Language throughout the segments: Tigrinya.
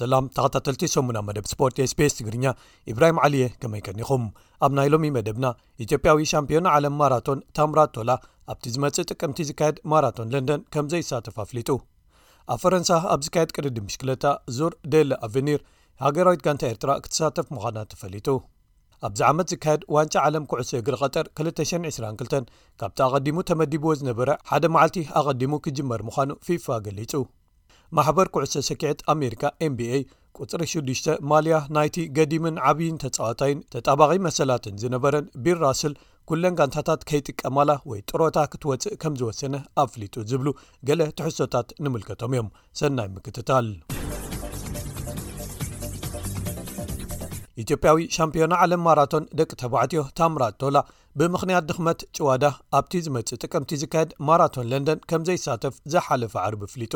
ሰላም ተኸታተልቲ ሰሙና መደብ ስፖርት ስቤስ ትግርኛ ኢብራሂም ዓሊየ ከመይቀኒኹም ኣብ ናይ ሎሚ መደብና ኢትዮጵያዊ ሻምፒዮን ዓለም ማራቶን ታምራት ቶላ ኣብቲ ዝመፅእ ጥቅምቲ ዝካየድ ማራቶን ለንደን ከምዘይሳተፍ ኣፍሊጡ ኣብ ፈረንሳ ኣብ ዝካየድ ቅድዲ ምሽክለታ ዙር ዴለ ኣቨኒር ሃገራዊት ጋንታ ኤርትራ ክትሳተፍ ምዃና ተፈሊጡ ኣብዚ ዓመት ዝካየድ ዋንጫ ዓለም ኩዕሶ እግሪ ቐጠር 222 ካብቲ ኣቐዲሙ ተመዲብዎ ዝነበረ ሓደ መዓልቲ ኣቐዲሙ ክጅመር ምዃኑ ፊፋ ገሊጹ ማሕበር ኩዕሶ ሰኪዔት ኣሜሪካ፣ NBA፣ ቁጽሪ ሽዱሽተ ማልያ ናይቲ ገዲምን ዓብይን ተጻዋታይን ተጣባቒ መሰላትን ዝነበረን ቢል ራስል ኩለን ጋንታታት ከይጥቀማላ ወይ ጥሮታ ክትወጽእ ከም ዝወሰነ ኣፍሊጡ ዝብሉ ገለ ትሕዝቶታት ንምልከቶም እዮም። ሰናይ ምክትታል። ኢትዮጵያዊ ሻምፒዮና ዓለም ማራቶን ደቂ ተባዕትዮ ታምራት ቶላ ብምኽንያት ድኽመት ጭዋዳ ኣብቲ ዝመጽእ ጥቅምቲ ዝካየድ ማራቶን ለንደን ከም ዘይሳተፍ ዝሓለፈ ዓርቢ ኣፍሊጡ።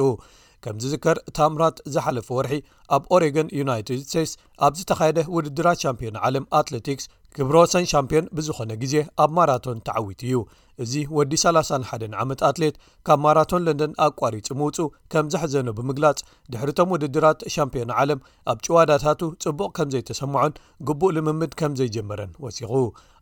ከም ዝዝከር ታምራት ዝሓለፈ ወርሒ ኣብ ኦሬገን ዩናይትድ ስቴትስ ኣብ ዝተኻየደ ውድድራት ሻምፒዮን ዓለም ኣትለቲክስ ክብረ ወሰን ሻምፒዮን ብዝኾነ ግዜ ኣብ ማራቶን ተዓዊቱ እዩ። እዚ ወዲ 31 ዓመት ኣትሌት ካብ ማራቶን ለንደን ኣቋሪጹ ምውጹ ከም ዘሕዘኖ ብምግላጽ ድሕሪቶም ውድድራት ሻምፒዮን ዓለም ኣብ ጭዋዳታቱ ጽቡቕ ከም ዘይተሰምዖን ግቡእ ልምምድ ከም ዘይጀመረን ወሲኹ።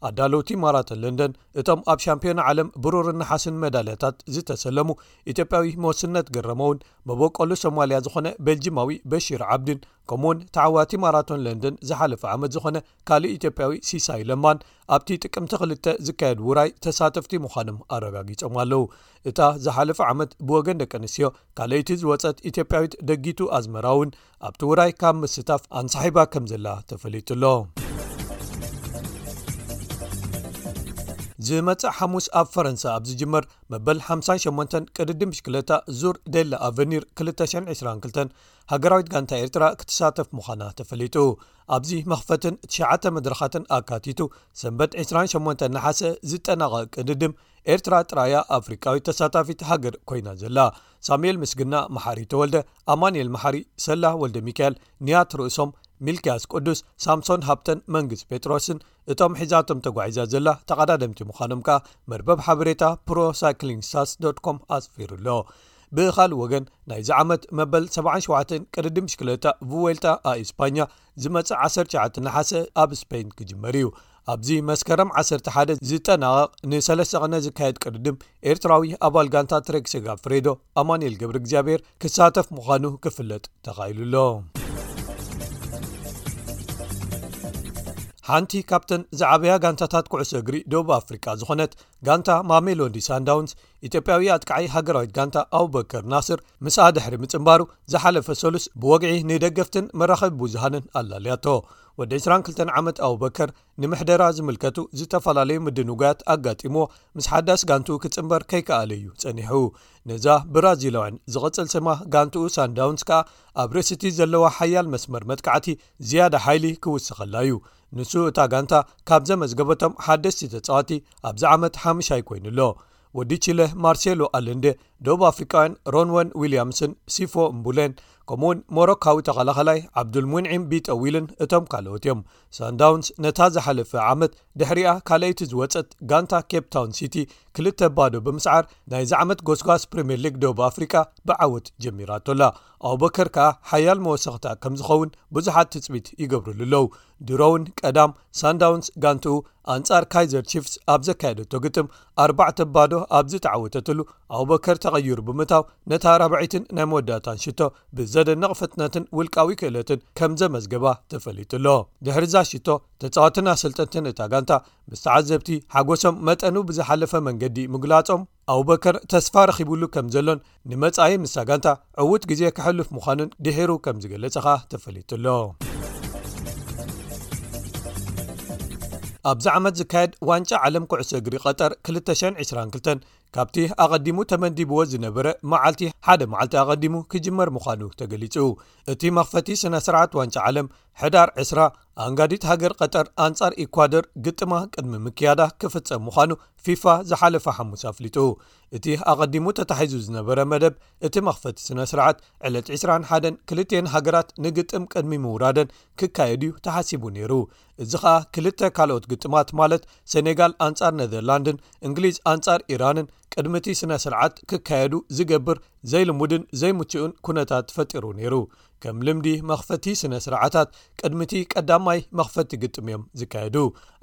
ኣዳለውቲ ማራቶን ለንደን እቶም ኣብ ሻምፒዮና ዓለም ብሩርን ንሓስን መዳልያታት ዝተሰለሙ ኢትዮጵያዊ መወስነት ገረመውን መበቆሉ ሶማልያ ዝኾነ ቤልጂማዊ በሺር ዓብድን ከምኡ ውን ተዓዋቲ ማራቶን ለንደን ዝሓለፈ ዓመት ዝኾነ ካልእ ኢትዮጵያዊ ሲሳይ ለማን ኣብቲ ጥቅምቲ ክልተ ዝካየድ ውራይ ተሳተፍቲ ምዃኖም ኣረጋጊፆም ኣለው እታ ዝሓለፈ ዓመት ብወገን ደቂ ኣንስትዮ ካልኣይቲ ዝወፀት ኢትዮጵያዊት ደጊቱ ኣዝመራ ውን ኣብቲ ውራይ ካብ ምስታፍ ኣንሳሒባ ከም ዘላ ተፈሊጡ ኣሎ ዝመጽእ ሓሙስ ኣብ ፈረንሳ ኣብ ዝጅመር መበል 58 ቅድዲ ምሽክለታ ዙር ደላ ኣቨኒር 222 ሃገራዊት ጋንታ ኤርትራ ክትሳተፍ ምዃና ተፈሊጡ ኣብዚ መኽፈትን 9ሸ መድረኻትን ኣካቲቱ ሰንበት 28 ናሓሰ ዝጠናቐ ቅድድም ኤርትራ ጥራያ ኣፍሪካዊት ተሳታፊት ሃገር ኮይና ዘላ ሳሙኤል ምስግና መሓሪ ተወልደ ኣማኒኤል መሓሪ ሰላህ ወልደ ሚካኤል ንያት ርእሶም ሚልክያስ ቅዱስ ሳምሶን ሃብተን መንግስ ጴጥሮስን እቶም ሒዛቶም ተጓዒዛ ዘላ ተቐዳደምቲ ምዃኖም ከኣ መርበብ ሓበሬታ ፕሮ ሳይክሊንግ ሳስ ኮም ኣስፊሩ ኣሎ ብኻልእ ወገን ናይዚ ዓመት መበል 77 ቅድዲ ምሽክለታ ቭዌልታ ኣእስፓኛ ዝመጽእ 19 ነሓሰ ኣብ ስፐይን ክጅመር እዩ ኣብዚ መስከረም 11 ዝጠናቐቕ ንሰለስተ ቕነ ዝካየድ ቅድድም ኤርትራዊ ኣባል ጋንታ ትሬክ ሴጋ ፍሬዶ ኣማንኤል ገብሪ እግዚኣብሔር ክሳተፍ ምዃኑ ክፍለጥ ተኻኢሉ ኣሎ ሓንቲ ካብተን ዝዓበያ ጋንታታት ኩዕሶ እግሪ ደቡብ ኣፍሪቃ ዝኾነት ጋንታ ማሜሎንዲ ሳንዳውንስ ኢትዮጵያዊ ኣጥቃዓይ ሃገራዊት ጋንታ ኣቡበከር ናስር ምስኣ ድሕሪ ምጽንባሩ ዝሓለፈ ሰሉስ ብወግዒ ንደገፍትን መራኸቢ ብዙሃንን ኣላልያቶ ወዲ 22 ዓመት ኣቡበከር ንምሕደራ ዝምልከቱ ዝተፈላለዩ ምድንጓያት ኣጋጢምዎ ምስ ሓዳስ ጋንቱ ክጽምበር ከይከኣለ እዩ ጸኒሑ ነዛ ብራዚላውያን ዝቕጽል ስማ ጋንትኡ ሳንዳውንስ ከኣ ኣብ ርእሲቲ ዘለዋ ሓያል መስመር መጥቃዕቲ ዝያዳ ሓይሊ ክውስኸላ እዩ ንሱ እታ ጋንታ ካብ ዘመዝገበቶም ሓደስቲ ተጻዋቲ ኣብዚ ዓመት ሓምሻይ ኮይኑ ኣሎ ወዲ ቺለ ማርሴሎ ኣለንደ ደቡብ ኣፍሪቃውያን ሮንወን ዊልያምስን ሲፎ እምቡሌን ከምኡ ውን ሞሮካዊ ተኸላኸላይ ዓብዱል ሙንዒም ቢጠዊልን እቶም ካልኦት እዮም ሳንዳውንስ ነታ ዝሓለፈ ዓመት ድሕሪኣ ካልይቲ ዝወፀት ጋንታ ኬፕታውን ሲቲ ክልተ ባዶ ብምስዓር ናይዚ ዓመት ጎስጓስ ፕሪምየር ሊግ ደቡብ ኣፍሪቃ ብዓወት ጀሚራቶላ ኣቡበከር ከኣ ሓያል መወሰኽታ ከም ዝኸውን ብዙሓት ትጽቢት ይገብርሉ ኣለው። ድሮ'ውን ቀዳም ሳንዳውንስ ጋንትኡ ኣንጻር ካይዘር ቺፍስ ኣብ ዘካየደቶ ግጥም ኣርባዕተ ባዶ ኣብ ዝተዓወተትሉ ኣቡበከር ተቐይሩ ብምታው ነታ ራብዐይትን ናይ መወዳእታን ሽቶ ብዘደንቕ ፍጥነትን ውልቃዊ ክእለትን ከም ዘመዝገባ ተፈሊጡ ኣሎ። ድሕሪ'ዛ ሽቶ ተጻዋትን ኣሰልጠንትን እታ ጋንታ ምስ ተዓዘብቲ ሓጎሶም መጠኑ ብዝሓለፈ መንገዲ ምግላጾም ኣቡበከር ተስፋ ረኺብሉ ከም ዘሎን ንመጻኢ ምስታ ጋንታ ዕዉት ግዜ ከሕልፍ ምዃኑን ድሒሩ ከም ዝገለጸ ኸኣ ተፈሊጡሎ። ኣብዚ ዓመት ዝካየድ ዋንጫ ዓለም ኩዕሶ እግሪ ቐጠር 222 ካብቲ ኣቐዲሙ ተመዲብዎ ዝነበረ መዓልቲ ሓደ መዓልቲ ኣቐዲሙ ክጅመር ምዃኑ ተገሊጹ እቲ መኽፈቲ ስነ ስርዓት ዋንጫ ዓለም ሕዳር 20 ኣኣንጋዲት ሃገር ቐጠር ኣንጻር ኢኳደር ግጥማ ቅድሚ ምክያዳ ክፍጸም ምዃኑ ፊፋ ዝሓለፈ ሓሙስ ኣፍሊጡ እቲ ኣቐዲሙ ተታሒዙ ዝነበረ መደብ እቲ መኽፈቲ ስነ ስርዓት ዕለት 21 ክልትን ሃገራት ንግጥም ቅድሚ ምውራደን ክካየድ እዩ ተሓሲቡ ነይሩ እዚ ኸኣ ክልተ ካልኦት ግጥማት ማለት ሰኔጋል ኣንጻር ነዘርላንድን እንግሊዝ ኣንጻር ኢራንን ቅድሚ እቲ ስነ ስርዓት ክካየዱ ዝገብር ዘይልሙድን ዘይምቹኡን ኩነታት ፈጢሩ ነይሩ ከም ልምዲ መኽፈቲ ስነ ስርዓታት ቅድሚቲ ቀዳማይ መኽፈቲ ግጥም እዮም ዝካየዱ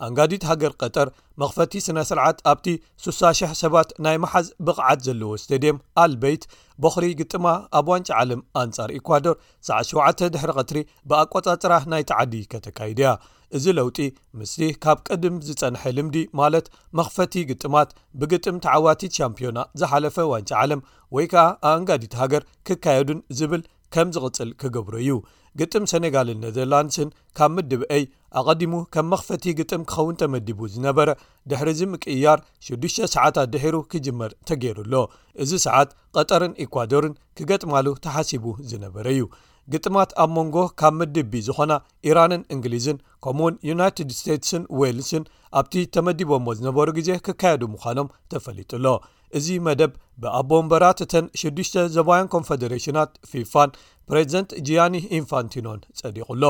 ኣንጋዲት ሃገር ቀጠር መኽፈቲ ስነ ስርዓት ኣብቲ 60,00 ሰባት ናይ መሓዝ ብቕዓት ዘለዎ ስተድየም ኣልበይት ቦኽሪ ግጥማ ኣብ ዋንጫ ዓለም ኣንጻር ኢኳዶር ሳዕ 7 ድሕሪ ቀትሪ ብኣቆጻጽራ ናይ ተዓዲ ከተካይድ እያ እዚ ለውጢ ምስቲ ካብ ቅድም ዝጸንሐ ልምዲ ማለት መኽፈቲ ግጥማት ብግጥም ተዓዋቲት ሻምፒዮና ዝሓለፈ ዋንጫ ዓለም ወይ ከኣ ኣኣንጋዲት ሃገር ክካየዱን ዝብል ከም ዝቕጽል ክገብሮ እዩ። ግጥም ሰኔጋልን ነዘርላንድስን ካብ ምድብ A ኣቐዲሙ ከም መኽፈቲ ግጥም ክኸውን ተመዲቡ ዝነበረ ድሕሪ'ዚ ምቅይያር ሽዱሽተ ሰዓታት ድሒሩ ክጅመር ተገይሩ ኣሎ። እዚ ሰዓት ቐጠርን ኢኳዶርን ክገጥማሉ ተሓሲቡ ዝነበረ'ዩ። ግጥማት ኣብ ሞንጎ ካብ ምድብ B ዝኾና ኢራንን እንግሊዝን ከምኡ'ውን ዩናይትድ ስቴትስን ዌልስን ኣብቲ ተመዲቦሞ ዝነበሩ ግዜ ክካየዱ ምዃኖም ተፈሊጡ ኣሎ። እዚ መደብ ብኣቦ ወንበራት እተን ሽዱሽተ ዘባውያን ኮንፈደሬሽናት ፊፋን ፕሬዚደንት ጂያኒ ኢንፋንቲኖን ጸዲቑ ኣሎ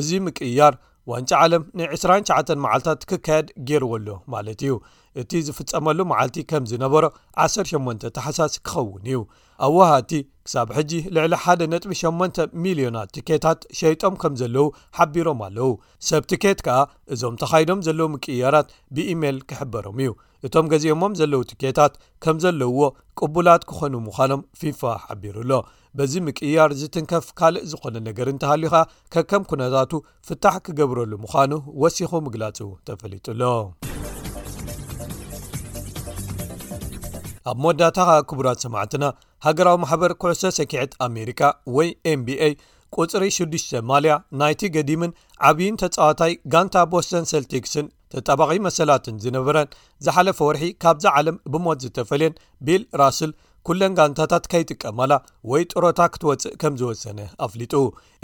እዚ ምቅይያር ዋንጫ ዓለም ን29 መዓልታት ክካየድ ገይርዎ ኣሎ ማለት እዩ እቲ ዝፍፀመሉ መዓልቲ ከም ዝነበሮ 18 ተሓሳስ ክኸውን እዩ ኣብ ውሃቲ ክሳብ ሕጂ ልዕሊ 1.8 ሚልዮናት ትኬታት ሸይጦም ከም ዘለዉ ሓቢሮም ኣለዉ ሰብ ትኬት ከኣ እዞም ተኻይዶም ዘለዉ ምቅያራት ብኢሜይል ክሕበሮም እዩ እቶም ገዚኦሞም ዘለዉ ትኬታት ከም ዘለዉዎ ቅቡላት ክኾኑ ምዃኖም ፊፋ ሓቢሩ ኣሎ በዚ ምቅይያር ዝትንከፍ ካልእ ዝኾነ ነገር እንተሃልዩ ኸኣ ከከም ኩነታቱ ፍታሕ ክገብረሉ ምዃኑ ወሲኹ ምግላጹ ተፈሊጡ ኣሎ ኣብ መወዳእታ ኸኣ ክቡራት ሰማዕትና ሃገራዊ ማሕበር ኩዕሶ ሰኪዐት ኣሜሪካ ወይ ኤንቢa ቁፅሪ 6ዱሽ ማልያ ናይቲ ገዲምን ዓብይን ተፃዋታይ ጋንታ ቦስተን ሰልቲክስን ተጣባቒ መሰላትን ዝነበረን ዝሓለፈ ወርሒ ካብዛ ዓለም ብሞት ዝተፈልየን ቢል ራስል ኩለን ጋንታታት ከይጥቀማላ ወይ ጥሮታ ክትወፅእ ከም ዝወሰነ ኣፍሊጡ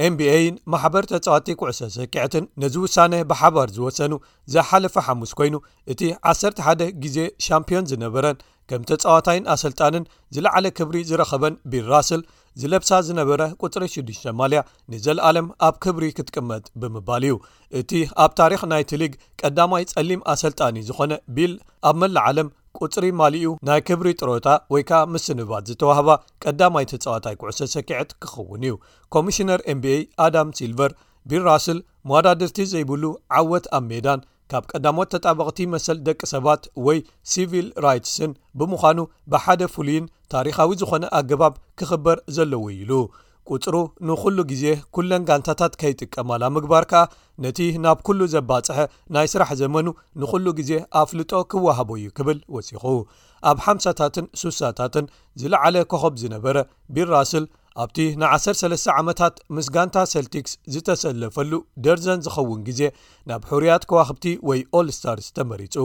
ኤንቢኤይን ማሕበር ተፃዋቲ ኩዕሶ ሰኪዐትን ነዚ ውሳነ ብሓባር ዝወሰኑ ዝሓለፈ ሓሙስ ኮይኑ እቲ 11 ግዜ ሻምፕዮን ዝነበረን ከም ተጻዋታይን ኣሰልጣንን ዝለዓለ ክብሪ ዝረኸበን ቢል ራስል ዝለብሳ ዝነበረ ቁፅሪ 6ዱሽተ ማልያ ንዘለኣለም ኣብ ክብሪ ክትቅመጥ ብምባል እዩ እቲ ኣብ ታሪክ ናይቲ ሊግ ቀዳማይ ጸሊም ኣሰልጣኒ ዝኾነ ቢል ኣብ መላእ ዓለም ቁፅሪ ማልኡ ናይ ክብሪ ጥሮታ ወይ ከዓ ምስንባት ዝተዋህባ ቀዳማይ ተፃዋታይ ኩዕሰ ሰኪዐት ክኸውን እዩ ኮሚሽነር ኤንቢኤ ኣዳም ሲልቨር ቢል ራስል መዋዳድርቲ ዘይብሉ ዓወት ኣብ ሜዳን ካብ ቀዳሞት ተጣበቕቲ መሰል ደቂ ሰባት ወይ ሲቪል ራይትስን ብምዃኑ ብሓደ ፍሉይን ታሪኻዊ ዝኾነ ኣገባብ ክኽበር ዘለዎ እዩ ኢሉ። ቁጽሩ ንኹሉ ግዜ ኩለን ጋንታታት ከይጥቀማላ ምግባር ከኣ ነቲ ናብ ኩሉ ዘባጽሐ ናይ ስራሕ ዘመኑ ንኹሉ ግዜ ኣፍልጦ ክወሃቦ እዩ ክብል ወሲኹ። ኣብ ሓምሳታትን ሱሳታትን ዝለዓለ ኮኾብ ዝነበረ ቢል ራስል፣ ኣብቲ ንዓሰርተ ሰለስተ ዓመታት ምስ ጋንታ ሰልቲክስ ዝተሰለፈሉ ደርዘን ዝኸውን ግዜ ናብ ሕሩያት ከዋኽብቲ ወይ ኦልስታርስ ተመሪጹ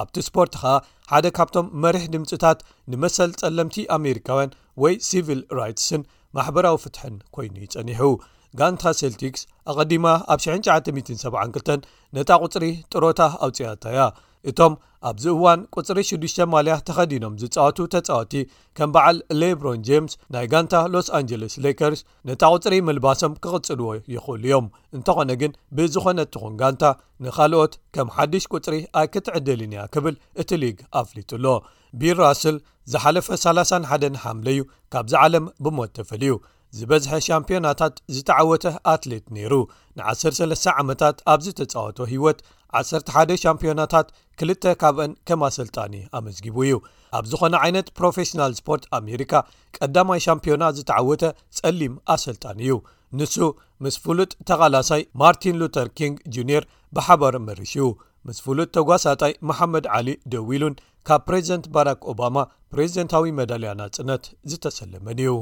ኣብቲ ስፖርት ኸኣ ሓደ ካብቶም መሪሕ ድምፅታት ንመሰል ጸለምቲ ኣሜሪካውያን ወይ ሲቪል ራይትስን ማሕበራዊ ፍትሕን ኮይኑ ዩ ጸኒሑ ጋንታ ሰልቲክስ ኣቐዲማ ኣብ 972 ነታ ቝፅሪ ጥሮታ ኣውፅኣታ እያ እቶም ኣብዚ እዋን ቊፅሪ 6ዱሽ ማልያ ተኸዲኖም ዝፃወቱ ተፃወቲ ከም በዓል ሌብሮን ጀምስ ናይ ጋንታ ሎስ ኣንጀለስ ሌከርስ ነታ ቝጽሪ ምልባሶም ክቕጽልዎ ይኽእሉ እዮም እንተዀነ ግን ብዝዀነ እትኹን ጋንታ ንኻልኦት ከም ሓድሽ ቊጽሪ ኣይክትዕድልን እያ ክብል እቲ ሊግ ኣፍሊጡ ኣሎ ቢራስል ዝሓለፈ 31 ሓምለዩ ካብዚ ዓለም ብሞት ተፈልዩ ዝበዝሐ ሻምፕዮናታት ዝተዓወተ ኣትሌት ነይሩ ን13 ዓመታት ኣብ ዝተፃወቶ ህይወት 11 ሻምፕዮናታት ክልተ ካብአን ከም ኣሰልጣኒ ኣመዝጊቡ እዩ ኣብ ዝኾነ ዓይነት ፕሮፌሽናል ስፖርት ኣሜሪካ ቀዳማይ ሻምፕዮና ዝተዓወተ ጸሊም ኣሰልጣኒ እዩ ንሱ ምስ ፍሉጥ ተቓላሳይ ማርቲን ሉተር ኪንግ ጁኒር ብሓባር መርሽኡ ምስ ፍሉጥ ተጓሳጣይ መሓመድ ዓሊ ደዊሉን ካብ ፕሬዚደንት ባራክ ኦባማ ፕሬዚደንታዊ መዳልያ ናጽነት ዝተሰለመን እዩ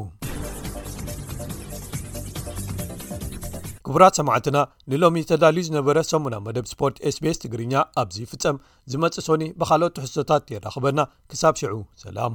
ክቡራት ሰማዕትና ንሎሚ ተዳልዩ ዝነበረ ሰሙና መደብ ስፖርት ስቤስ ትግርኛ ኣብዚ ይፍፀም ዝመፅእ ሶኒ ብካልኦት ትሕዝቶታት የራኽበና ክሳብ ሽዑ ሰላም